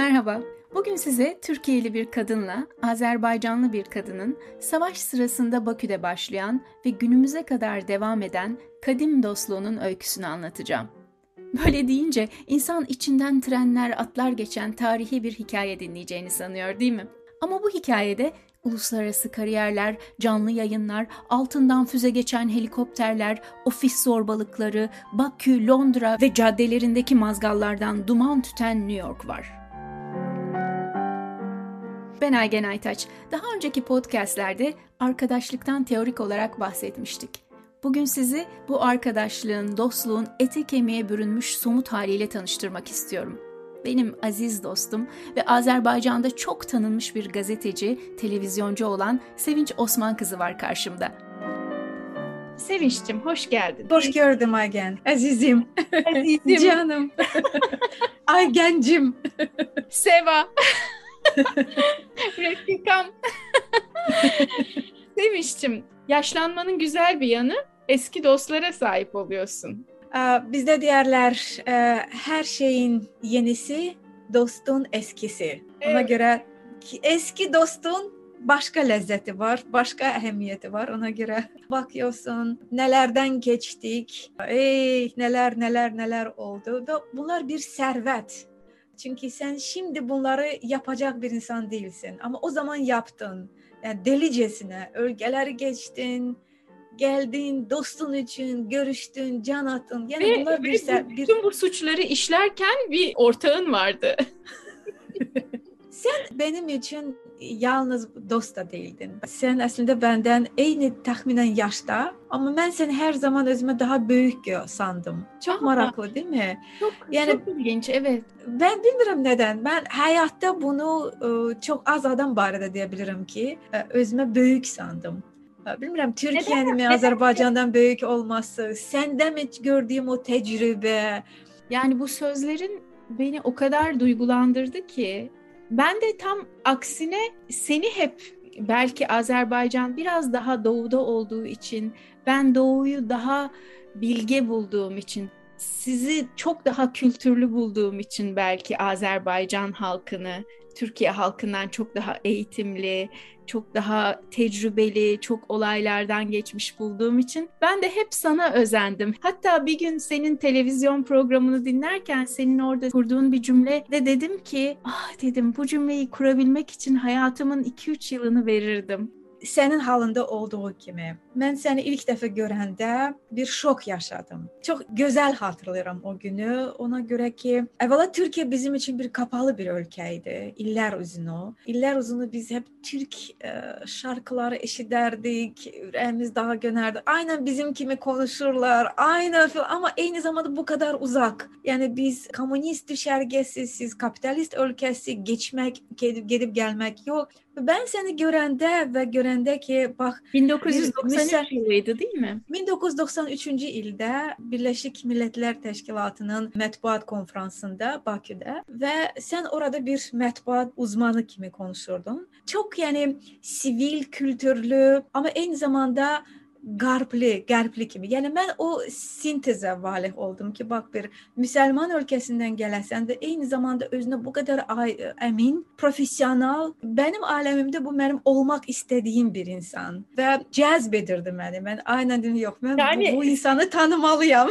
Merhaba. Bugün size Türkiye'li bir kadınla Azerbaycanlı bir kadının savaş sırasında Bakü'de başlayan ve günümüze kadar devam eden kadim dostluğunun öyküsünü anlatacağım. Böyle deyince insan içinden trenler, atlar geçen tarihi bir hikaye dinleyeceğini sanıyor değil mi? Ama bu hikayede uluslararası kariyerler, canlı yayınlar, altından füze geçen helikopterler, ofis zorbalıkları, Bakü, Londra ve caddelerindeki mazgallardan duman tüten New York var. Ben Aygen Aytaç. Daha önceki podcastlerde arkadaşlıktan teorik olarak bahsetmiştik. Bugün sizi bu arkadaşlığın, dostluğun ete kemiğe bürünmüş somut haliyle tanıştırmak istiyorum. Benim aziz dostum ve Azerbaycan'da çok tanınmış bir gazeteci, televizyoncu olan Sevinç Osman kızı var karşımda. Sevinç'cim hoş geldin. Hoş gördüm Aygen. Azizim. Azizim. Canım. Aygencim. Seva. Refikam. Sevinç'cim yaşlanmanın güzel bir yanı eski dostlara sahip oluyorsun. Bizde diğerler her şeyin yenisi dostun eskisi. Ona evet. göre eski dostun başka lezzeti var, başka ehemmiyeti var. Ona göre bakıyorsun nelerden geçtik, ey neler neler neler oldu bunlar bir servet. Çünkü sen şimdi bunları yapacak bir insan değilsin ama o zaman yaptın. Yani delicesine ülkeleri geçtin, geldin, dostun için görüştün, can attın. Yani ve, bunlar bir, ve bu, bir... bütün bu suçları işlerken bir ortağın vardı. Sen benim için yalnız dost da değildin. Sen aslında benden aynı tahminen yaşta ama ben seni her zaman özüme daha büyük sandım. Çok Aha. maraklı değil mi? Çok, yani, çok ilginç evet. Ben bilmiyorum neden. Ben hayatta bunu e, çok az adam barədə diyebilirim ki e, özüme büyük sandım. E, bilmiyorum Türkiye'nin mi Azerbaycan'dan büyük olması, sende mi gördüğüm o tecrübe. Yani bu sözlerin beni o kadar duygulandırdı ki ben de tam aksine seni hep belki Azerbaycan biraz daha doğuda olduğu için ben doğuyu daha bilge bulduğum için sizi çok daha kültürlü bulduğum için belki Azerbaycan halkını Türkiye halkından çok daha eğitimli, çok daha tecrübeli, çok olaylardan geçmiş bulduğum için ben de hep sana özendim. Hatta bir gün senin televizyon programını dinlerken senin orada kurduğun bir cümle de dedim ki ah dedim bu cümleyi kurabilmek için hayatımın 2-3 yılını verirdim senin halında olduğu kimi. Ben seni ilk defa görəndə bir şok yaşadım. Çok güzel hatırlıyorum o günü. Ona göre ki evvela Türkiye bizim için bir kapalı bir ülkeydi. İller uzunu. İller uzunu biz hep Türk e, şarkıları eşiderdik. Yüreğimiz daha gönerdi. Aynen bizim kimi konuşurlar. Aynen ama aynı zamanda bu kadar uzak. Yani biz komünist düşergesi, siz kapitalist ülkesi geçmek, gidip, gidip gelmek yok. Ben seni görende ve görende ki bak 1993 yılıydı değil mi? 1993 ilde Birleşik Milletler Teşkilatı'nın metbuat konferansında Bakü'de ve sen orada bir metbuat uzmanı kimi konuşurdun. Çok yani sivil, kültürlü ama aynı zamanda garpli, garpli kimi. Yani ben o sinteze valih oldum ki bak bir Müslüman ülkesinden gelesen de aynı zamanda özüne bu kadar emin, profesyonel. Benim alemimde bu benim olmak istediğim bir insan ve cezbedirdi beni. Ben aynen dedim yok ben yani, bu, bu insanı tanımalıyım.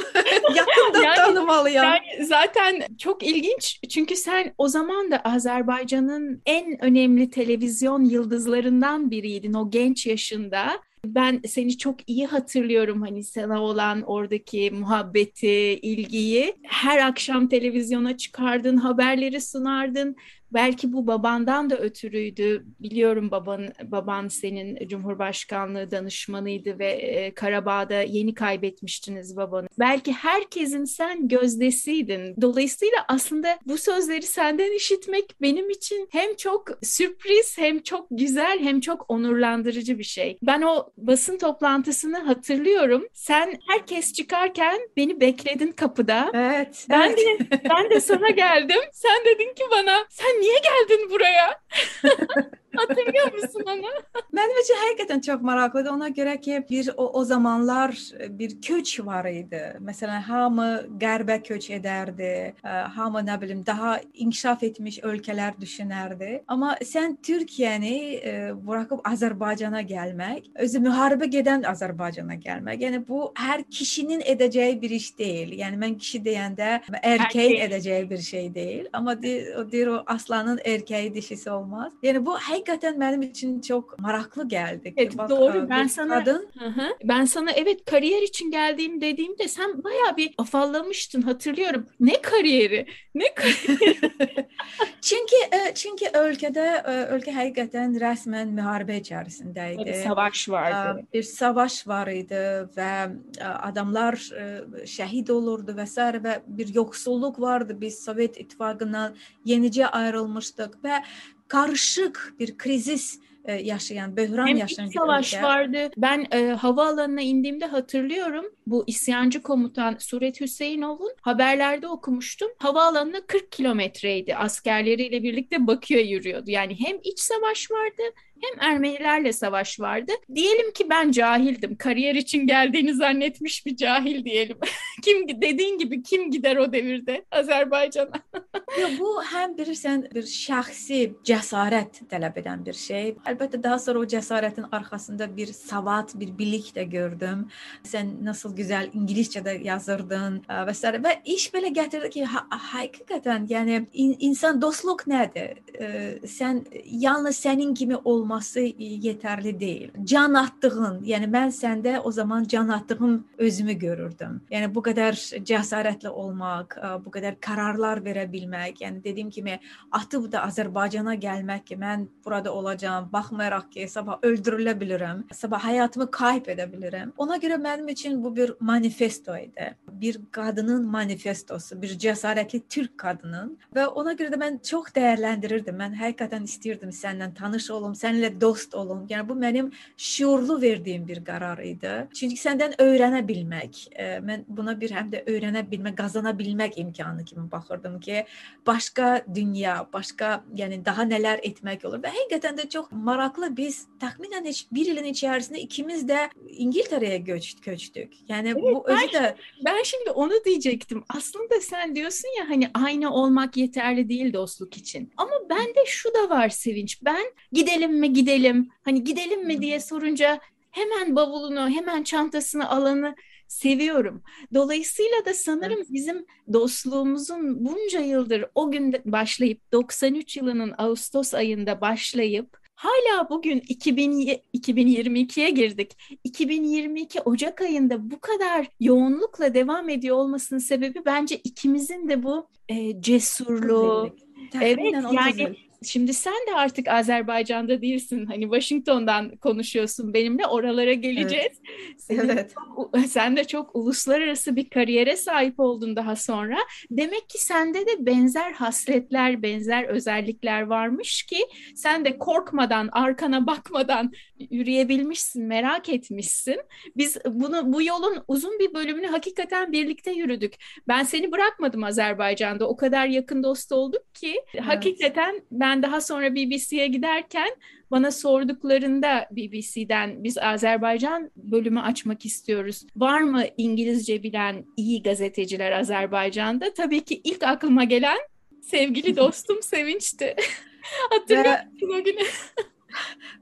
Yakından yani, tanımalıyım. Yani zaten çok ilginç çünkü sen o zaman da Azerbaycan'ın en önemli televizyon yıldızlarından biriydin o genç yaşında ben seni çok iyi hatırlıyorum hani sana olan oradaki muhabbeti, ilgiyi. Her akşam televizyona çıkardın, haberleri sunardın. Belki bu babandan da ötürüydü. Biliyorum baban baban senin Cumhurbaşkanlığı danışmanıydı ve e, Karabağ'da yeni kaybetmiştiniz babanı. Belki herkesin sen gözdesiydin. Dolayısıyla aslında bu sözleri senden işitmek benim için hem çok sürpriz hem çok güzel hem çok onurlandırıcı bir şey. Ben o basın toplantısını hatırlıyorum. Sen herkes çıkarken beni bekledin kapıda. Evet. Ben evet. de ben de sana geldim. Sen dedin ki bana sen niye geldin buraya? Hatırlıyor musun onu? Benim için hakikaten çok maraklıydı. Ona göre ki bir o, o zamanlar bir köç var idi. Mesela hamı gərbe köç ederdi. Hamı ne bileyim daha inkişaf etmiş ülkeler düşünerdi. Ama sen Türkiye'ni bırakıp Azerbaycan'a gelmek, özü müharebe giden Azerbaycan'a gelmek. Yani bu her kişinin edeceği bir iş değil. Yani ben kişi deyende erkeğin Erkek. edeceği bir şey değil. Ama de, o, der, o aslanın erkeği dişisi olmaz. Yani bu hakikaten benim için çok maraklı geldi. Evet Bak, doğru. Ben sana kadın hı hı. ben sana evet kariyer için geldiğim dediğimde sen bayağı bir afallamıştın hatırlıyorum. Ne kariyeri? Ne kariyeri? çünkü e, çünkü ülkede e, ülke hakikaten resmen müharebe içerisindeydi. Bir savaş vardı. Bir savaş vardı ve adamlar şehit olurdu vesaire ve bir yoksulluk vardı. Biz Sovyet İttifakı'ndan yenice ayrılmıştık ve karışık bir krizis e, yaşayan, böhran Hem yaşayan bir savaş ülke. vardı. Ben e, havaalanına indiğimde hatırlıyorum. Bu isyancı komutan Suret Hüseyinov'un haberlerde okumuştum. Havaalanına 40 kilometreydi. Askerleriyle birlikte Bakü'ye yürüyordu. Yani hem iç savaş vardı hem Ermenilerle savaş vardı. Diyelim ki ben cahildim. Kariyer için geldiğini zannetmiş bir cahil diyelim. kim dediğin gibi kim gider o devirde Azerbaycan'a? bu hem bilirsen bir şahsi cesaret talep eden bir şey. Elbette daha sonra o cesaretin arkasında bir savat, bir bilik de gördüm. Sen nasıl güzel İngilizce de yazırdın e, vesaire. Ve iş böyle getirdi ki ha, hakikaten yani in, insan dostluk nedir? Ee, sen yalnız senin gibi olmak olması yetərli deyil. Can atdığın, yəni mən səndə o zaman can atdığım özümü görürdüm. Yəni bu qədər cəsarətli olmaq, bu qədər qərarlar verə bilmək, yəni dediyim kimi atıb da Azərbaycana gəlmək ki, mən burada olacağam, baxmayaraq ki, sabah öldürülə bilərəm, sabah həyatımı kayb edə bilərəm. Ona görə mənim üçün bu bir manifesto idi. Bir qadının manifestosu, bir cəsarətli türk qadının və ona görə də mən çox dəyərləndirirdim. Mən həqiqətən istəyirdim səndən tanış olum, sən seninle dost olun. Yani bu benim şuurlu verdiğim bir karar idi. Çünkü senden öğrenebilmek, e, ben buna bir hem de öğrenebilmek, kazanabilmek imkanı gibi bakırdım ki başka dünya, başka yani daha neler etmek olur. Ve hakikaten de çok maraklı biz tahminen hiç bir yılın içerisinde ikimiz de İngiltere'ye göç, göçtük. Yani evet, bu özü de... Ben şimdi onu diyecektim. Aslında sen diyorsun ya hani aynı olmak yeterli değil dostluk için. Ama bende şu da var Sevinç. Ben gidelim mi gidelim hani gidelim mi diye sorunca hemen bavulunu hemen çantasını alanı seviyorum. Dolayısıyla da sanırım bizim dostluğumuzun bunca yıldır o gün başlayıp 93 yılının Ağustos ayında başlayıp hala bugün 2000, 2022'ye girdik. 2022 Ocak ayında bu kadar yoğunlukla devam ediyor olmasının sebebi bence ikimizin de bu e, cesurluğu. Evet yani Şimdi sen de artık Azerbaycan'da değilsin. Hani Washington'dan konuşuyorsun benimle. Oralara geleceğiz. Evet. Senin evet. Çok, sen de çok uluslararası bir kariyere sahip oldun daha sonra. Demek ki sende de benzer hasletler, benzer özellikler varmış ki sen de korkmadan, arkana bakmadan yürüyebilmişsin, merak etmişsin. Biz bunu bu yolun uzun bir bölümünü hakikaten birlikte yürüdük. Ben seni bırakmadım Azerbaycan'da. O kadar yakın dost olduk ki evet. hakikaten ben ben daha sonra BBC'ye giderken bana sorduklarında BBC'den biz Azerbaycan bölümü açmak istiyoruz. Var mı İngilizce bilen iyi gazeteciler Azerbaycan'da? Tabii ki ilk aklıma gelen sevgili dostum Sevinç'ti. Hatırlıyor musun o günü?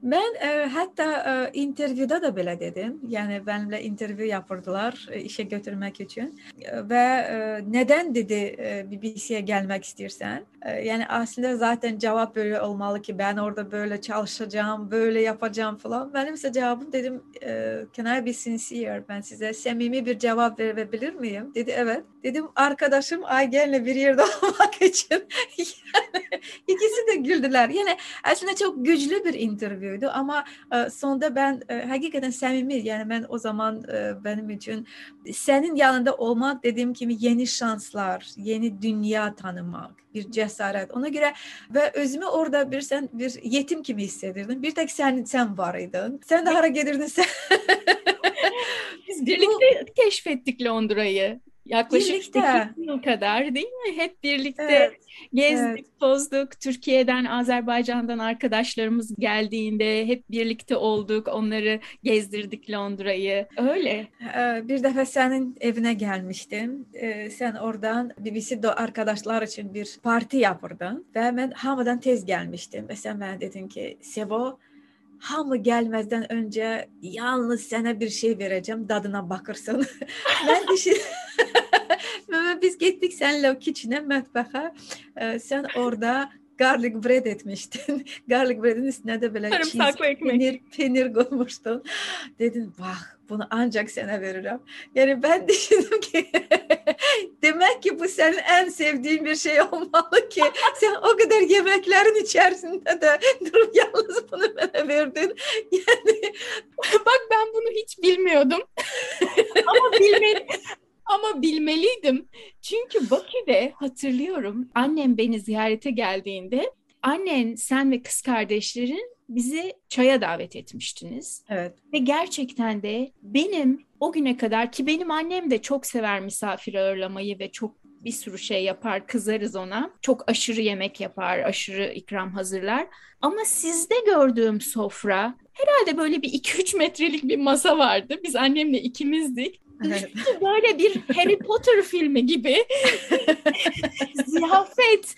Ben e, hatta e, interviewda da böyle dedim. Yani benimle interview yapırdılar e, işe götürmek için. E, ve e, neden dedi e, BBC'ye gelmek istersen? E, yani aslında zaten cevap böyle olmalı ki ben orada böyle çalışacağım, böyle yapacağım falan. Benim ise cevabım dedim e, can I be sincere? Ben size samimi bir cevap verebilir miyim? Dedi evet. Dedim arkadaşım Aygen'le bir yerde olmak için. yani, ikisi de güldüler. Yani aslında çok güçlü bir interview'du ama e, sonunda ben e, hakikaten samimi yani ben o zaman e, benim için senin yanında olmak dediğim gibi yeni şanslar, yeni dünya tanımak, bir cesaret. Ona göre ve özümü orada bir sen bir yetim gibi hissedirdim. Bir tek sen sen varydın. Sen de hara gelirdin sen. Biz birlikte Bu, keşfettik Londra'yı. Yaklaşık birlikte. yıl kadar değil mi? Hep birlikte evet. gezdik, evet. tozduk. Türkiye'den, Azerbaycan'dan arkadaşlarımız geldiğinde hep birlikte olduk. Onları gezdirdik Londra'yı. Öyle. Bir defa senin evine gelmiştim. Sen oradan BBC arkadaşlar için bir parti yapırdın ve ben hamıdan tez gelmiştim. Ve sen bana dedin ki Sevo hamı gelmezden önce yalnız sana bir şey vereceğim dadına bakırsın. ben düşün biz gittik seninle o kitchen'e mətbəxə. Sen orada garlic bread etmiştin. garlic bread'in üstüne de böyle cheese, peynir, peynir koymuştun. Dedin bak bunu ancak sana veririm. Yani ben düşündüm ki demek ki bu senin en sevdiğin bir şey olmalı ki sen o kadar yemeklerin içerisinde de durup yalnız bunu bana verdin. Yani bak ben bunu hiç bilmiyordum. Ama bilmedim. Ama bilmeliydim. Çünkü Bakü'de hatırlıyorum annem beni ziyarete geldiğinde annen sen ve kız kardeşlerin bizi çaya davet etmiştiniz. Evet. Ve gerçekten de benim o güne kadar ki benim annem de çok sever misafir ağırlamayı ve çok bir sürü şey yapar, kızarız ona. Çok aşırı yemek yapar, aşırı ikram hazırlar. Ama sizde gördüğüm sofra herhalde böyle bir 2-3 metrelik bir masa vardı. Biz annemle ikimizdik. Evet. Böyle bir Harry Potter filmi gibi ziyafet,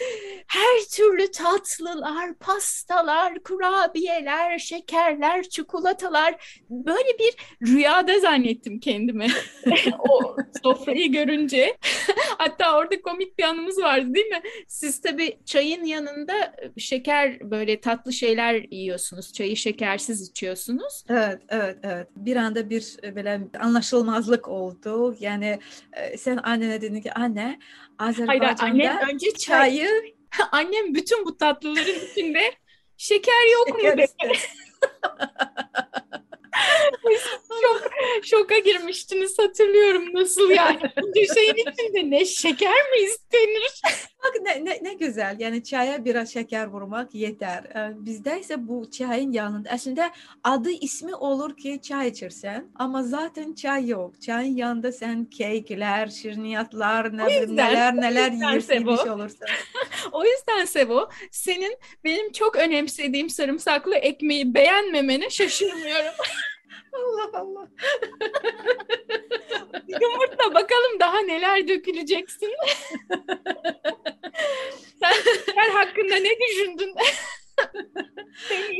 her türlü tatlılar, pastalar, kurabiyeler, şekerler, çikolatalar böyle bir rüyada zannettim kendimi o sofrayı görünce. Hatta orada komik bir anımız vardı değil mi? Siz tabii çayın yanında şeker böyle tatlı şeyler yiyorsunuz. Çayı şekersiz içiyorsunuz. Evet, evet, evet. Bir anda bir böyle anlaşılmazlık oldu. Yani e, sen annene dedin ki anne Azerbaycan'da Hayır, annem önce çayı annem bütün bu tatlıların içinde şeker yok mu dedi. çok şoka girmiştiniz hatırlıyorum nasıl yani. Bir şeyin içinde ne şeker mi istenir? Bak ne, ne, ne güzel yani çaya biraz şeker vurmak yeter. Ee, bizde ise bu çayın yanında aslında adı ismi olur ki çay içirsen ama zaten çay yok. Çayın yanında sen kekler, şirniyatlar, ne, yüzden, neler neler yiyirsin olursa. o yüzden Sevo senin benim çok önemsediğim sarımsaklı ekmeği beğenmemene şaşırmıyorum. Allah Allah. Yumurta bakalım daha neler döküleceksin. sen, sen hakkında ne düşündün?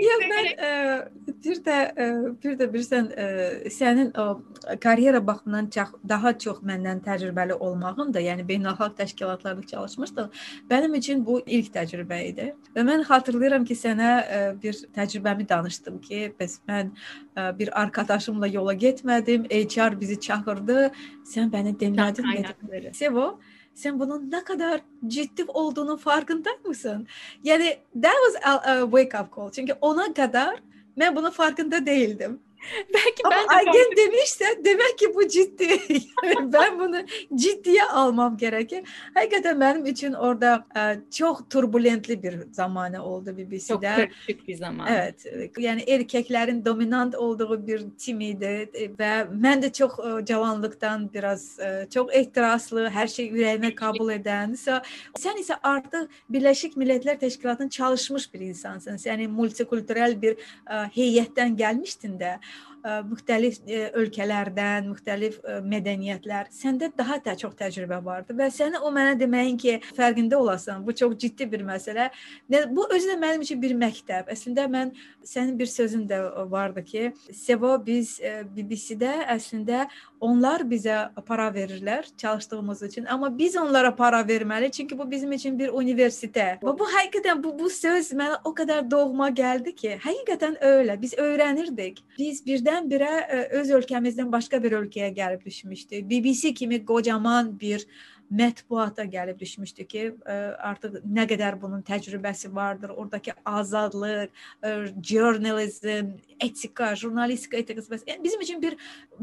ya ben e, bir de e, bir de bilirsən e, sənin o karyera baxımından çox, daha çox məndən təcrübəli olmağın da, yəni beynəlxalq təşkilatlarda çalışmışdın. Mənim üçün bu ilk təcrübə idi. Və mən xatırlayıram ki, sənə e, bir təcrübəmi danışdım ki, bəs mən e, bir arkadaşımla yola getmədim, HR bizi çağırdı. Sən məni dinlədin. Sevo, sen bunun ne kadar ciddi olduğunu farkında mısın? Yani that was a, wake up call. Çünkü ona kadar ben bunun farkında değildim. Belki Ama ben de Aygen farkında... demişse demek ki bu ciddi. yani ben bunu ciddiye almam gerekir. Hakikaten benim için orada e, çok turbulentli bir zamanı oldu BBC'de. Çok karışık bir zaman. Evet. Yani erkeklerin dominant olduğu bir timiydi e, ve ben de çok e, cavanlıktan biraz e, çok ehtiraslı, her şey yüreğime kabul eden. Sen ise artık Birleşik Milletler Teşkilatı'nın çalışmış bir insansın. Yani multikültürel bir heyetten gelmiştin de müxtəlif ölkələrdən, müxtəlif mədəniyyətlər. Səndə daha da çox təcrübə vardı və səni o mənə deməyin ki, fərqində olasan. Bu çox ciddi bir məsələ. Bu özü də mənim üçün bir məktəb. Əslində mən sənin bir sözün də vardı ki, Sevo biz BBC-də əslində onlar bizə para verirlər çalışdığımız üçün, amma biz onlara para verməli, çünki bu bizim üçün bir universitet. Və bu həqiqətən bu bu söz mənə o qədər doğma gəldi ki, həqiqətən elə. Biz öyrənirdik. Biz birdən-birə öz ölkəmizdən başqa bir ölkəyə gəlib düşmüşdük. BBC kimi qocaman bir mətbuata gəlib düşmüşdü ki, ə, artıq nə qədər bunun təcrübəsi vardır, oradakı azadlıq, ə, journalizm, etika, jurnalistika etikası yəni bizim üçün bir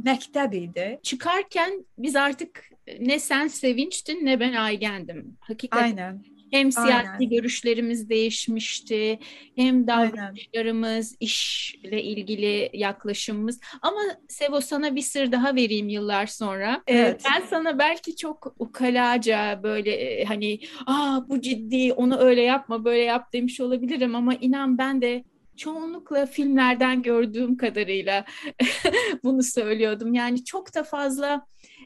məktəb idi. Çıkarken biz artık ne sen sevinçtin ne ben aygendim. Hakikaten. Aynen. Hem siyasi Aynen. görüşlerimiz değişmişti, hem davranışlarımız, Aynen. işle ilgili yaklaşımımız. Ama Sevo sana bir sır daha vereyim yıllar sonra. Ee, evet. Ben sana belki çok ukalaca böyle e, hani aa bu ciddi onu öyle yapma böyle yap demiş olabilirim ama inan ben de çoğunlukla filmlerden gördüğüm kadarıyla bunu söylüyordum. Yani çok da fazla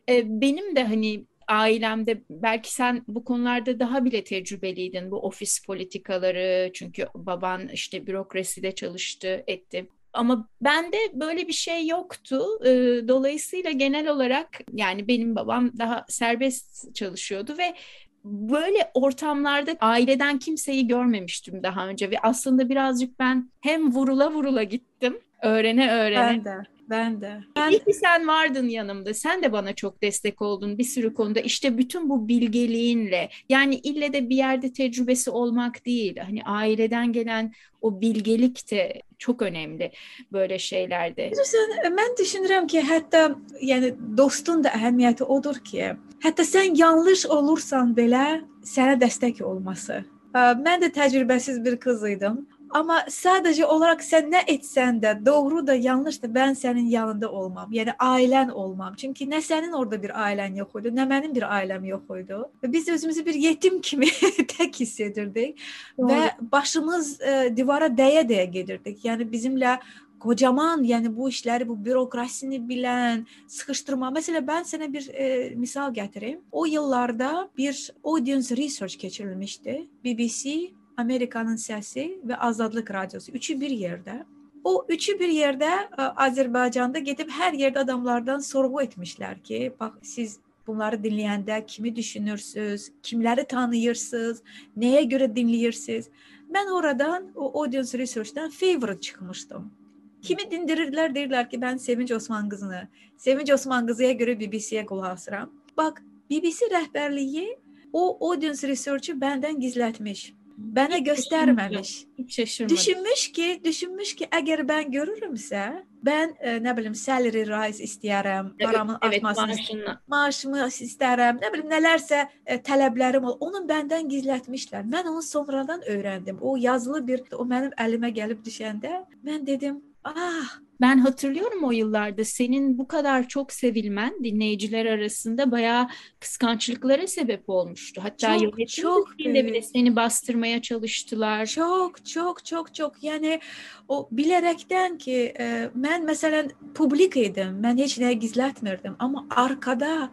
e, benim de hani ailemde belki sen bu konularda daha bile tecrübeliydin bu ofis politikaları çünkü baban işte bürokraside çalıştı etti. Ama bende böyle bir şey yoktu. E, dolayısıyla genel olarak yani benim babam daha serbest çalışıyordu ve böyle ortamlarda aileden kimseyi görmemiştim daha önce ve aslında birazcık ben hem vurula vurula gittim öğrene öğrene. Ben de. Ben de. Ben... İyi ki sen vardın yanımda. Sen de bana çok destek oldun bir sürü konuda. İşte bütün bu bilgeliğinle yani ille de bir yerde tecrübesi olmak değil. Hani aileden gelen o bilgelik de çok önemli böyle şeylerde. Bilirsən, mən düşünürəm ki, hətta yəni dostun da əhəmiyyəti odur ki, hətta sən yanlış olursan belə sənə dəstək olması. Mən də təcrübəsiz bir qız idim. Ama sadece olarak sen ne etsen de doğru da yanlış da ben senin yanında olmam. Yani ailen olmam. Çünkü ne senin orada bir ailen yok oydu ne benim bir ailem yok oydu. Ve biz özümüzü bir yetim kimi tek hissedirdik. Doğru. Ve başımız e, divara değe değe gelirdik. Yani bizimle kocaman yani bu işleri bu bürokrasini bilen sıkıştırma. Mesela ben sana bir e, misal getireyim. O yıllarda bir audience research geçirilmişti. BBC Amerikanın Səsi və Azadlıq Radiosu üçü bir yerdə. O üçü bir yerdə ə, e, Azərbaycanda gedib hər yerdə adamlardan sorğu etmişlər ki, bax siz bunları dinləyəndə kimi düşünürsüz, kimləri tanıyırsınız, nəyə görə dinləyirsiniz? Mən oradan o audience research-dan favorite çıxmışdım. Kimi dindirirlər, deyirlər ki, mən Sevinç Osman qızını, Sevinç Osman qızıya görə BBC-yə qulaq asıram. Bax, BBC rəhbərliyi o audience research-ı məndən gizlətmiş. Mənə göstərməmiş. Şaşırmadım. Düşünmüş ki, düşünmüş ki, əgər mən görürümsə, mən ə, e, nə bilim salary rise istəyirəm, paramın evet, artmasını, maaşını. maaşımı istəyirəm, nə bilim nələrsə ə, e, tələblərim ol. Onun məndən gizlətmişlər. Mən onu sonradan öyrəndim. O yazılı bir o mənim əlimə gəlib düşəndə mən dedim, ah ben hatırlıyorum o yıllarda senin bu kadar çok sevilmen dinleyiciler arasında bayağı kıskançlıklara sebep olmuştu. Hatta çok, yönetim çok bile seni bastırmaya çalıştılar. Çok çok çok çok yani o bilerekten ki e, ben mesela publik idim. Ben hiç ne gizletmirdim ama arkada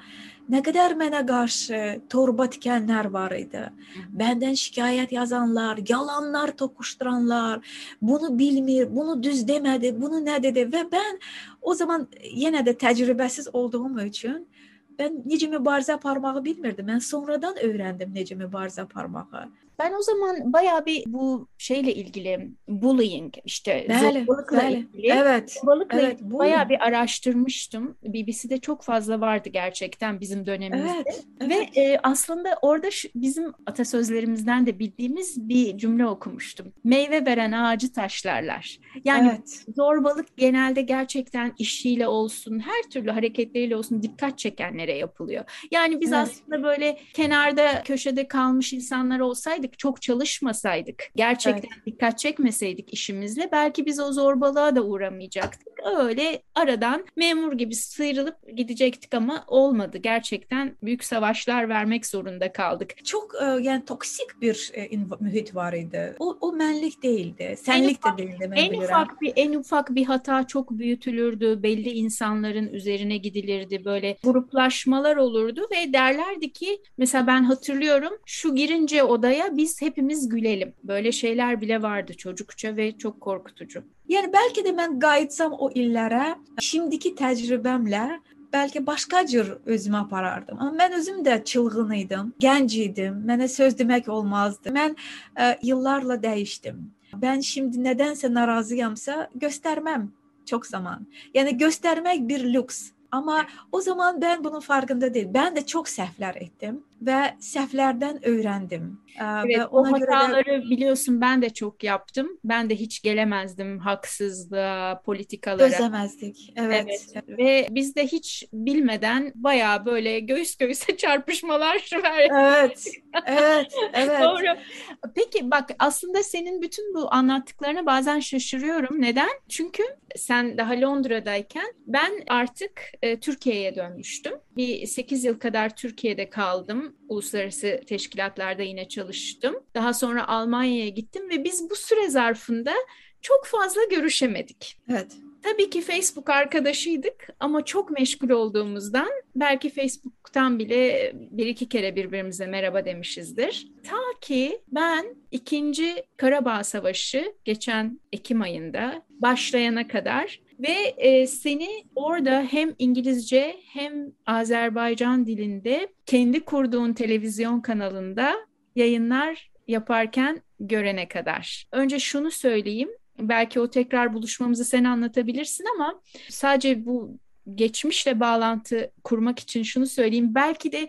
ne kadar mənə qarşı torba tikənlər var idi. Bəndən şikayət yazanlar, yalanlar toqquşduranlar, bunu bilmir, bunu düz demədi, bunu nə dedi və mən o zaman yenə də təcrübəsiz olduğum üçün ben necə mübarizə aparmağı bilmirdim. Ben sonradan öğrendim necə mübarizə aparmağı. Ben o zaman bayağı bir bu şeyle ilgili bullying işte bəli, zorbalıkla bəli. ilgili evet, zorbalıkla evet, ilgili bayağı bir araştırmıştım. BBC'de çok fazla vardı gerçekten bizim dönemimizde. Evet, evet. Ve e, aslında orada şu, bizim atasözlerimizden de bildiğimiz bir cümle okumuştum. Meyve veren ağacı taşlarlar. Yani evet. zorbalık genelde gerçekten işiyle olsun, her türlü hareketleriyle olsun dikkat çekenlere yapılıyor. Yani biz evet. aslında böyle kenarda köşede kalmış insanlar olsaydık çalışsaydık, çok çalışmasaydık, gerçekten evet. dikkat çekmeseydik işimizle belki biz o zorbalığa da uğramayacaktık. Öyle aradan memur gibi sıyrılıp gidecektik ama olmadı. Gerçekten büyük savaşlar vermek zorunda kaldık. Çok e, yani toksik bir e, mühit var idi. O, o menlik değildi. Senlik ufak, de değildi. En bilirim. ufak bir en ufak bir hata çok büyütülürdü. Belli insanların üzerine gidilirdi. Böyle gruplaşmalar olurdu ve derlerdi ki mesela ben hatırlıyorum şu girince odaya biz hepimiz gülelim. Böyle şeyler bile vardı çocukça ve çok korkutucu. Yani belki de ben qayıtsam o illərə, şimdiki təcrübəmlə bəlkə başqa cür özümü aparardım. Amma mən özüm də çılğın idim, gənc idim. Mənə söz demək olmazdı. Mən ə, e, yıllarla dəyişdim. Ben şimdi nedense narazıyamsa göstermem çok zaman. Yani göstermek bir lüks. Ama o zaman ben bunun farkında değil. Ben de çok səhvlər ettim. Ve səhvlərdən öğrendim. Evet, ve ona o hataları göre de... biliyorsun ben de çok yaptım. Ben de hiç gelemezdim haksızlığa, politikalara. Çözemezdik. Evet. evet. Ve biz de hiç bilmeden bayağı böyle göğüs göğüse çarpışmalar verdik. Evet. Evet. Evet. Doğru. Peki bak aslında senin bütün bu anlattıklarına bazen şaşırıyorum. Neden? Çünkü sen daha Londra'dayken ben artık e, Türkiye'ye dönmüştüm. Bir 8 yıl kadar Türkiye'de kaldım. Uluslararası teşkilatlarda yine çalıştım. Daha sonra Almanya'ya gittim ve biz bu süre zarfında çok fazla görüşemedik. Evet. Tabii ki Facebook arkadaşıydık ama çok meşgul olduğumuzdan belki Facebook'tan bile bir iki kere birbirimize merhaba demişizdir. Ta ki ben ikinci Karabağ Savaşı geçen Ekim ayında başlayana kadar ve e, seni orada hem İngilizce hem Azerbaycan dilinde kendi kurduğun televizyon kanalında yayınlar yaparken görene kadar. Önce şunu söyleyeyim. Belki o tekrar buluşmamızı sen anlatabilirsin ama sadece bu geçmişle bağlantı kurmak için şunu söyleyeyim. Belki de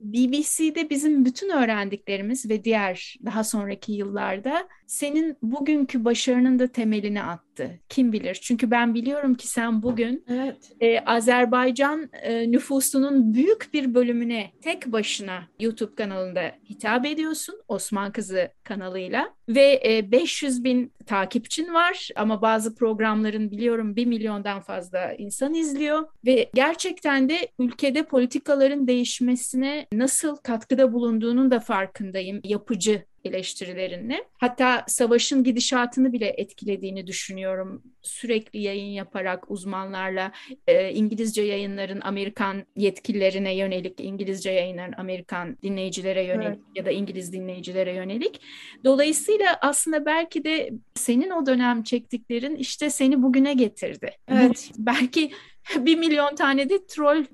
BBC'de bizim bütün öğrendiklerimiz ve diğer daha sonraki yıllarda senin bugünkü başarının da temelini attı. Kim bilir? Çünkü ben biliyorum ki sen bugün evet. e, Azerbaycan e, nüfusunun büyük bir bölümüne tek başına YouTube kanalında hitap ediyorsun. Osman Kızı kanalıyla ve e, 500 bin takipçin var ama bazı programların biliyorum 1 milyondan fazla insan izliyor ve gerçekten de ülkede politikaların değişmesine nasıl katkıda bulunduğunun da farkındayım. Yapıcı eleştirilerinle. Hatta savaşın gidişatını bile etkilediğini düşünüyorum. Sürekli yayın yaparak uzmanlarla e, İngilizce yayınların Amerikan yetkililerine yönelik, İngilizce yayınların Amerikan dinleyicilere yönelik evet. ya da İngiliz dinleyicilere yönelik. Dolayısıyla aslında belki de senin o dönem çektiklerin işte seni bugüne getirdi. Evet. Bu, belki bir milyon tane de troll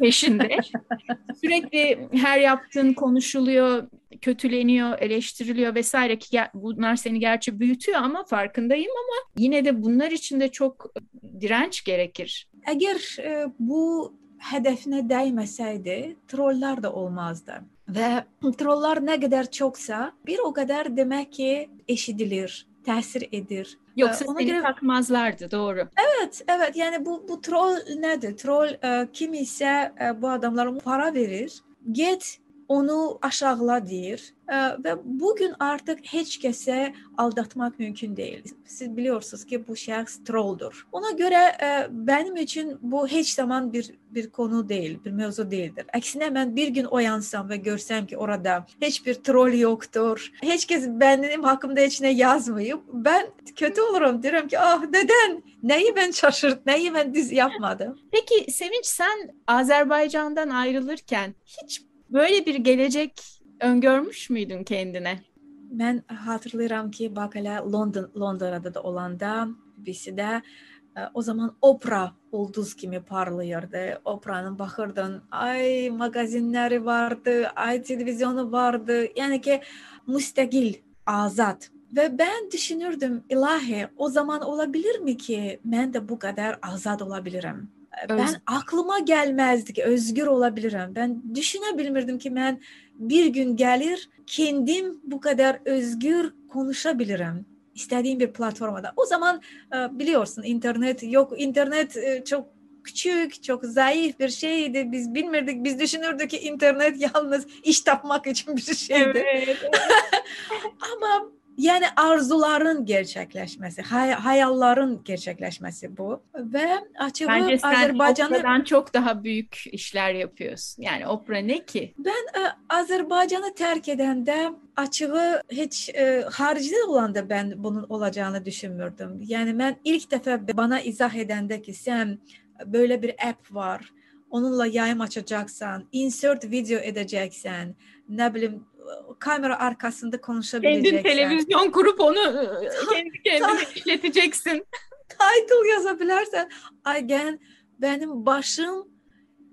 peşinde. Sürekli her yaptığın konuşuluyor, kötüleniyor, eleştiriliyor vesaire ki bunlar seni gerçi büyütüyor ama farkındayım ama yine de bunlar için de çok direnç gerekir. Eğer e, bu hedefine değmeseydi troller de olmazdı. Ve troller ne kadar çoksa bir o kadar demek ki eşidilir, tesir edir. Yoksa Ona seni göre... takmazlardı doğru. Evet evet yani bu, bu troll nedir? Troll e, kim ise e, bu adamlara para verir. Git onu aşağıla deyir ve bugün artık heç kəsə aldatmak mümkün değil. Siz biliyorsunuz ki bu şəxs trolldur. Ona göre benim için bu heç zaman bir bir konu değil, bir mevzu değildir. Aksine ben bir gün oyansam ve görsem ki orada hiçbir troll yoktur. Hiç kez benim hakkımda hiç ne yazmayıp ben kötü olurum. Diyorum ki ah neden? Neyi ben şaşırt, neyi ben düz yapmadım. Peki Sevinç sen Azerbaycan'dan ayrılırken hiç Böyle bir gelecek öngörmüş müydün kendine? Ben hatırlıyorum ki bak hele London, Londra'da da olanda birisi de e, o zaman opera ulduz gibi parlıyordu. Opera'nın bakırdın ay magazinleri vardı, ay televizyonu vardı. Yani ki müstakil, azat. Ve ben düşünürdüm ilahi o zaman olabilir mi ki ben de bu kadar azat olabilirim? Öz... Ben aklıma gelmezdi ki özgür olabilirim. Ben düşünebilmirdim ki ben bir gün gelir kendim bu kadar özgür konuşabilirim. İstediğim bir platformada. O zaman e, biliyorsun internet yok. internet e, çok küçük, çok zayıf bir şeydi. Biz bilmirdik, biz düşünürdük ki internet yalnız iş tapmak için bir şeydi. Evet. Ama yani arzuların gerçekleşmesi, hay hayalların gerçekleşmesi bu. Ve açığı Bence sen Azerbaycan'ı... çok daha büyük işler yapıyorsun. Yani opera ne ki? Ben e, Azerbaycan'ı terk edende açığı hiç e, haricde olan da ben bunun olacağını düşünmürdüm. Yani ben ilk defa bana izah edende ki sen böyle bir app var, onunla yayım açacaksan, insert video edeceksen, ne bileyim kamera arkasında konuşabileceksin. Kendin televizyon kurup onu e, kendi kendine işleteceksin. Title yazabilirsen again benim başım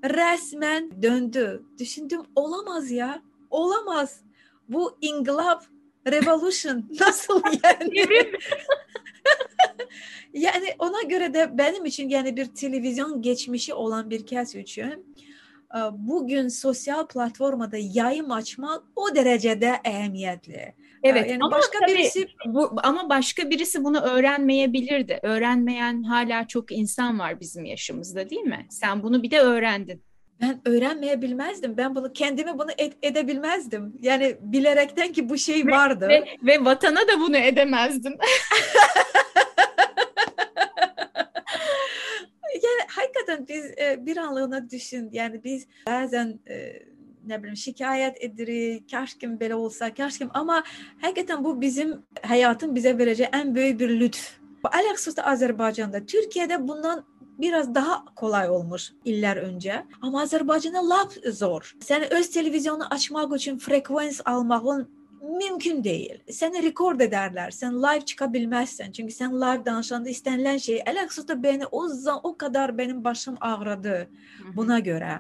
resmen döndü. Düşündüm olamaz ya. Olamaz. Bu ingılap revolution nasıl yani? yani ona göre de benim için yani bir televizyon geçmişi olan bir kes için bugün sosyal platformada yayım açmak o derecede ehemmiyetli. Evet yani ama başka tabii, birisi bu ama başka birisi bunu öğrenmeyebilirdi. Öğrenmeyen hala çok insan var bizim yaşımızda değil mi? Sen bunu bir de öğrendin. Ben öğrenmeyebilmezdim. Ben bunu kendime bunu ed- edebilmezdim. Yani bilerekten ki bu şey vardı. Ve, ve, ve vatana da bunu edemezdim. hakikaten biz e, bir anlığına düşün. Yani biz bazen e, ne bileyim şikayet edirik, kaşkim böyle olsa, kaşkim ama hakikaten bu bizim hayatın bize vereceği en büyük bir lütf. Alaksus da Azerbaycan'da, Türkiye'de bundan biraz daha kolay olmuş iller önce. Ama Azerbaycan'da laf zor. Sen öz televizyonu açmak için frekvans almağın mümkün deyil. Səni rekord edərlər. Sən live çıxa bilməzsən. Çünki sən live danışanda istənilən şey əlaqsızda bəni o zaman o qədər benim başım ağrıdı buna görə.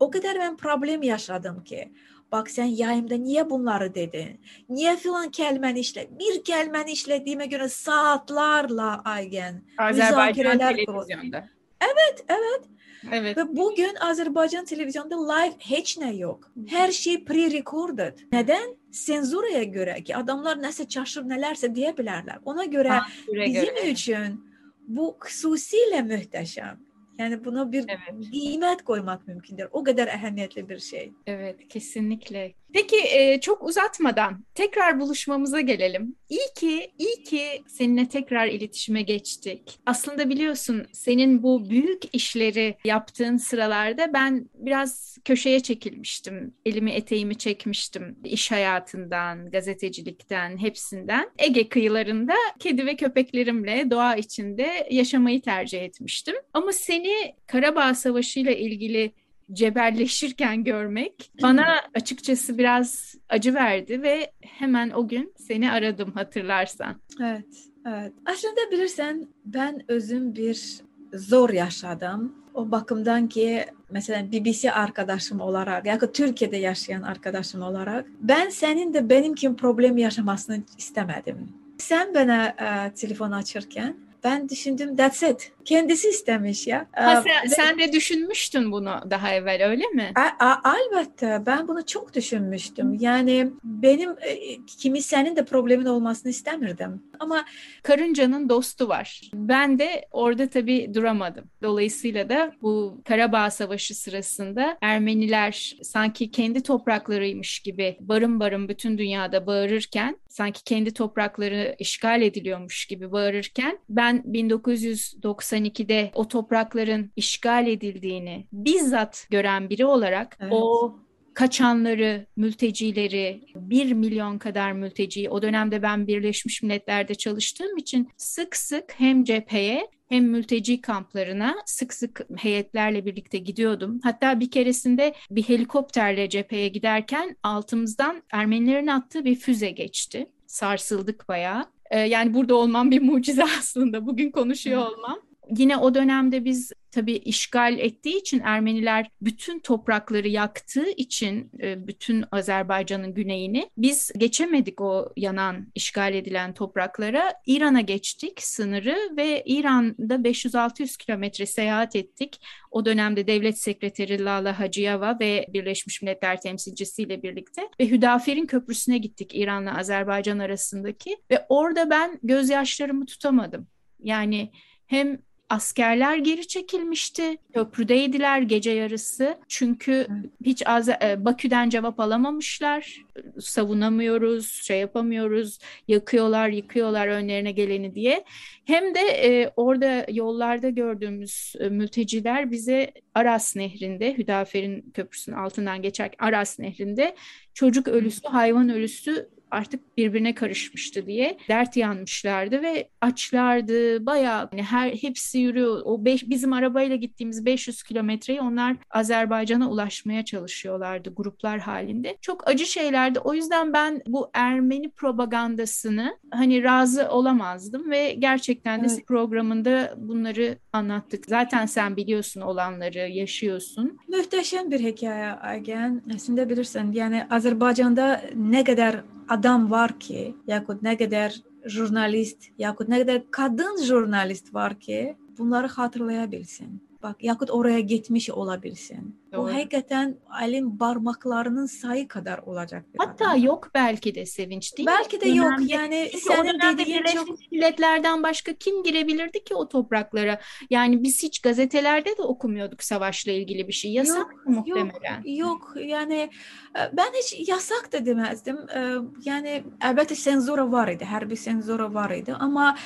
O qədər mən problem yaşadım ki, bax sən yayımda niyə bunları dedin? Niyə filan kəlməni işlə? Bir kəlməni işlədiyimə görə saatlarla Aygen Azərbaycan televizyonda. Evet, evet. Evet. Ve bugün Azerbaycan televizyonda live hiç ne yok. Her şey pre-recorded. Neden? Senzuraya göre ki adamlar nasıl çaşır nelerse diyebilirler. Ona göre ha, bizim göre. için bu hususiyle muhteşem. Yani buna bir evet. kıymet koymak mümkündür. O kadar ehemmiyetli bir şey. Evet, kesinlikle. Peki çok uzatmadan tekrar buluşmamıza gelelim. İyi ki, iyi ki seninle tekrar iletişime geçtik. Aslında biliyorsun senin bu büyük işleri yaptığın sıralarda ben biraz köşeye çekilmiştim. Elimi eteğimi çekmiştim iş hayatından, gazetecilikten, hepsinden. Ege kıyılarında kedi ve köpeklerimle doğa içinde yaşamayı tercih etmiştim. Ama seni Karabağ Savaşı ile ilgili cebelleşirken görmek bana açıkçası biraz acı verdi ve hemen o gün seni aradım hatırlarsan. Evet, evet. Aslında bilirsen ben özüm bir zor yaşadım. O bakımdan ki mesela BBC arkadaşım olarak ya da Türkiye'de yaşayan arkadaşım olarak ben senin de benim kim problem yaşamasını istemedim. Sen bana e, telefon açırken ben düşündüm that's it. Kendisi istemiş ya. Ha, sen, Ve, sen de düşünmüştün bunu daha evvel öyle mi? A, a, elbette ben bunu çok düşünmüştüm. Yani benim e, kimi senin de problemin olmasını istemirdim. Ama karıncanın dostu var. Ben de orada tabii duramadım. Dolayısıyla da bu Karabağ Savaşı sırasında Ermeniler sanki kendi topraklarıymış gibi barın barın bütün dünyada bağırırken sanki kendi toprakları işgal ediliyormuş gibi bağırırken ben 1992'de o toprakların işgal edildiğini bizzat gören biri olarak evet. o kaçanları, mültecileri, bir milyon kadar mülteciyi o dönemde ben Birleşmiş Milletler'de çalıştığım için sık sık hem cepheye hem mülteci kamplarına sık sık heyetlerle birlikte gidiyordum. Hatta bir keresinde bir helikopterle cepheye giderken altımızdan Ermenilerin attığı bir füze geçti. Sarsıldık bayağı. Ee, yani burada olmam bir mucize aslında. Bugün konuşuyor olmam. Yine o dönemde biz tabii işgal ettiği için Ermeniler bütün toprakları yaktığı için e, bütün Azerbaycan'ın güneyini biz geçemedik o yanan işgal edilen topraklara. İran'a geçtik sınırı ve İran'da 500-600 kilometre seyahat ettik. O dönemde devlet sekreteri Lala Hacıyeva ve Birleşmiş Milletler temsilcisiyle birlikte ve Hüdafer'in köprüsüne gittik İran'la Azerbaycan arasındaki ve orada ben gözyaşlarımı tutamadım. Yani hem askerler geri çekilmişti. Köprüdeydiler gece yarısı. Çünkü hiç az, e, Bakü'den cevap alamamışlar. Savunamıyoruz, şey yapamıyoruz. Yakıyorlar, yıkıyorlar önlerine geleni diye. Hem de e, orada yollarda gördüğümüz e, mülteciler bize Aras Nehri'nde, Hüdafer'in köprüsünün altından geçerken Aras Nehri'nde çocuk ölüsü, hayvan ölüsü artık birbirine karışmıştı diye dert yanmışlardı ve açlardı bayağı yani her hepsi yürüyor. O beş, bizim arabayla gittiğimiz 500 kilometreyi onlar Azerbaycan'a ulaşmaya çalışıyorlardı gruplar halinde. Çok acı şeylerdi. O yüzden ben bu Ermeni propagandasını hani razı olamazdım ve gerçekten de evet. programında bunları anlattık. Zaten sen biliyorsun olanları, yaşıyorsun. Muhteşem bir hikaye Aygen. Aslında bilirsin yani Azerbaycan'da ne kadar adam var ki, yaxud nə qədər jurnalist, yaxud nə qədər qadın jurnalist var ki, bunları xatırlaya bilsin. Bax, yaxud oraya getmiş ola bilsin. Doğru. O hakikaten elin parmaklarının sayı kadar olacak bir Hatta adam. yok belki de sevinç değil Belki de yok yani Çünkü senin dediğin çok... milletlerden başka kim girebilirdi ki o topraklara? Yani biz hiç gazetelerde de okumuyorduk savaşla ilgili bir şey. Yasak yok, mı muhtemelen? Yok, yok yani e, ben hiç yasak da demezdim. E, yani elbette senzura var idi. Her bir senzura var idi ama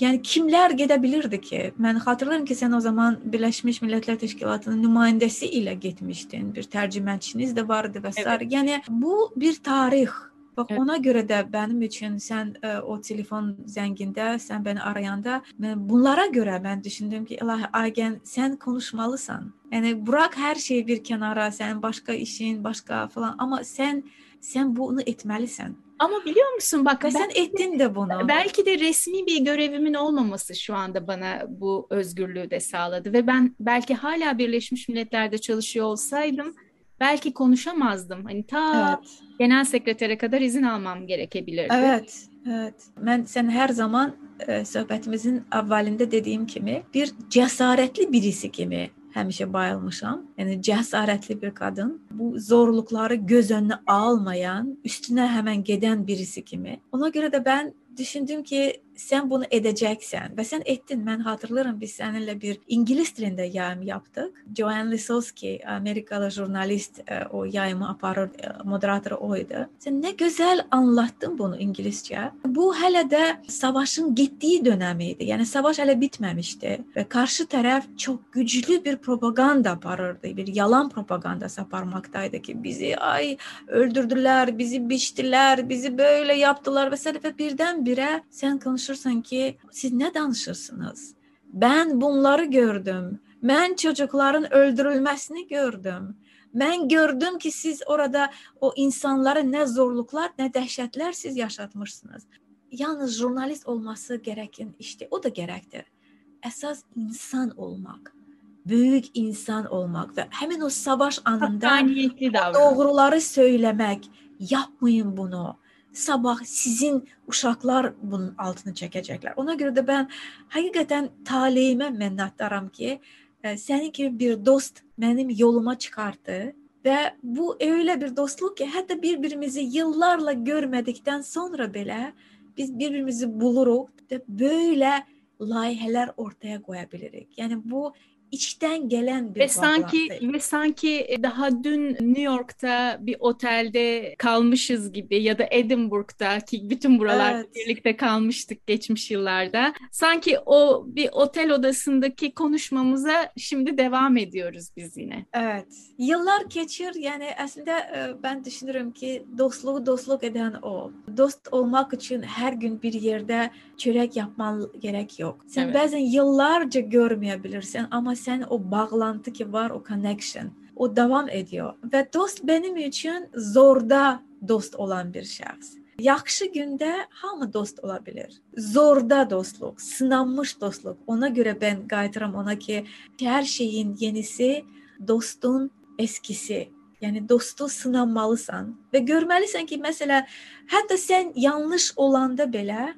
yani kimler gidebilirdi ki? Ben hatırlarım ki sen o zaman Birleşmiş Milletler Teşkilatı'nın nümayəndəsi ilə getmişdin, bir tərcümənçiniz də vardı və s. Evet. Yəni bu bir tarix Bax ona görə də mənim üçün sən ə, e, o telefon zəngində, sən məni arayanda mən e, bunlara görə mən düşündüm ki, ilahi agən sən konuşmalısan. Yəni burax hər şeyi bir kənara, sənin başqa işin, başqa falan, amma sən sən bunu etməlisən. Ama biliyor musun bak Ve sen ettin de bunu. Belki de resmi bir görevimin olmaması şu anda bana bu özgürlüğü de sağladı ve ben belki hala Birleşmiş Milletler'de çalışıyor olsaydım belki konuşamazdım. Hani ta evet. genel sekretere kadar izin almam gerekebilirdi. Evet, evet. Ben sen her zaman e, sohbetimizin evvelinde dediğim kimi bir cesaretli birisi kimi həmişə bayılmışam. Yəni cəsarətli bir qadın, bu zorluqları göz önünə almayan, üstünə həmən gedən birisi kimi. Ona görə də mən düşündüm ki sən bunu edəcəksən və sən etdin. Mən xatırlayıram biz səninlə bir ingilis dilində yayım yapdıq. Joanne Lisowski, Amerikalı jurnalist e, o yayımı aparır, e, moderatoru o idi. Sən nə gözəl anlattın bunu ingiliscə. Bu hələ də savaşın getdiyi dönəmi idi. Yəni savaş hələ bitməmişdi və qarşı tərəf çox güclü bir propaganda aparırdı. Bir yalan propagandası aparmaqdaydı ki, bizi ay öldürdülər, bizi biçdilər, bizi belə yapdılar və sərfə birdən-birə sən konuşursun danışırsan ki siz ne danışırsınız? Ben bunları gördüm. Ben çocukların öldürülmesini gördüm. Ben gördüm ki siz orada o insanlara ne zorluklar ne dehşetler siz yaşatmışsınız. Yalnız jurnalist olması gereken işte o da gerektir. Esas insan olmak büyük insan olmak ve hemen o savaş anında doğruları söylemek yapmayın bunu sabah sizin uşaqlar bunun altını çəkəcəklər. Ona görə də mən həqiqətən taleyimə minnətdaram ki, e, sənin kimi bir dost mənim yoluma çıxartdı və bu öyle bir dostluq ki, hətta bir-birimizi yıllarla görmədikdən sonra belə biz bir-birimizi buluruq və böyle layihələr ortaya qoya bilirik. Yəni bu içten gelen bir ve sanki ve sanki e, daha dün New York'ta bir otelde kalmışız gibi ya da Edinburgh'da ki bütün buralarda evet. birlikte kalmıştık geçmiş yıllarda. Sanki o bir otel odasındaki konuşmamıza şimdi devam ediyoruz biz yine. Evet. Yıllar geçir yani aslında e, ben düşünürüm ki dostluğu dostluk eden o. Dost olmak için her gün bir yerde çörek yapman gerek yok. Sen evet. bazen yıllarca görmeyebilirsin ama sen o bağlantı ki var o connection o devam ediyor ve dost benim için zorda dost olan bir şahs. Yaxşı gündə hamı dost ola bilər. Zorda dostluq, sınanmış dostluq. Ona görə ben qayıtıram ona ki, her şeyin yenisi dostun eskisi. Yani dostu sınanmalısan ve görmelisən ki, mesela hatta sen yanlış olanda belə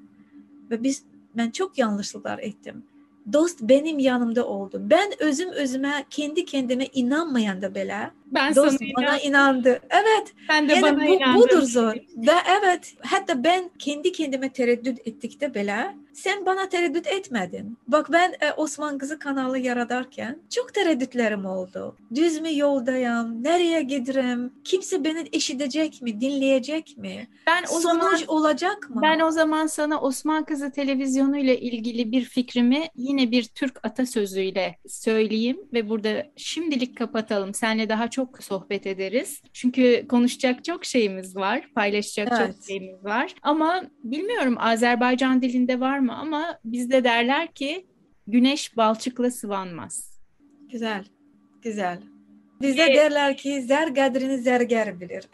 ve biz ben çok yanlışlıklar ettim dost benim yanımda oldu. Ben özüm özüme kendi kendime inanmayan da belə ben dost sana bana inandım. inandı. Evet. Ben de yani bana bu, inandım. Budur zor. Ve evet hatta ben kendi kendime tereddüt ettikte belə sen bana tereddüt etmedin. Bak ben e, Osman Kızı kanalı yaradarken çok tereddütlerim oldu. Düz mü yoldayım? Nereye giderim? Kimse beni eşitecek mi? Dinleyecek mi? Ben o Sonuç zaman olacak mı? Ben o zaman sana Osman Kızı televizyonu ile ilgili bir fikrimi yine bir Türk atasözüyle söyleyeyim ve burada şimdilik kapatalım. Seninle daha çok sohbet ederiz. Çünkü konuşacak çok şeyimiz var, paylaşacak evet. çok şeyimiz var. Ama bilmiyorum Azerbaycan dilinde var mı ama bizde derler ki güneş balçıkla sıvanmaz. Güzel, güzel. Bize ee, derler ki zer kadrini zerger bilir.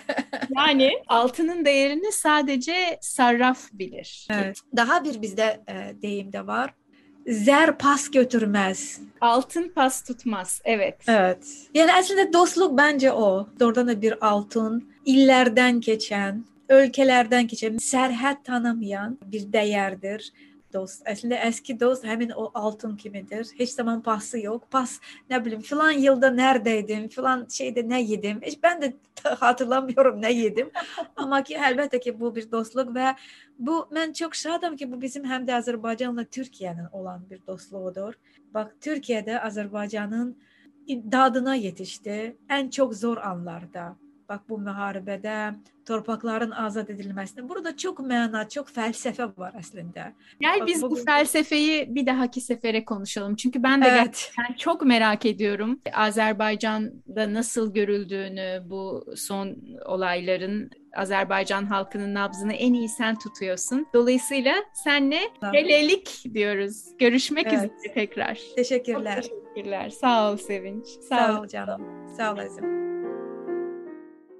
yani altının değerini sadece sarraf bilir. Evet. Daha bir bizde e, deyim de var. Zer pas götürmez. Altın pas tutmaz. Evet. Evet. Yani aslında dostluk bence o. Doğrudan da bir altın. illerden geçen, ülkelerden geçen, serhat tanımayan bir değerdir. Dost. Əslində eski dost həmin o altın kimidir. Heç zaman pası yox. Pas nə bilim filan yılda neredeydim, filan şeydə nə yedim. Heç mən də hatırlamıyorum nə yedim. Amma ki əlbəttə ki bu bir dostluq və bu mən çox şadam ki bu bizim həm də Azərbaycanla Türkiyənin olan bir dostluğudur. Bax Türkiyədə Azərbaycanın dadına yetişdi ən çox zor anlarda. Bax bu müharibədə torpaqların azad edilməsində. Burada çok məna, çok felsefe var aslında. Gel biz bu, bu felsefeyi bir dahaki sefere konuşalım. Çünkü ben de evet. gerçekten çok merak ediyorum. Azerbaycan'da nasıl görüldüğünü, bu son olayların Azerbaycan halkının nabzını en iyi sen tutuyorsun. Dolayısıyla senle helelik diyoruz. Görüşmek evet. üzere tekrar. Teşekkürler. Çok teşekkürler. Sağ ol Sevinç. Sağ, Sağ ol canım. Sağ ol Azim.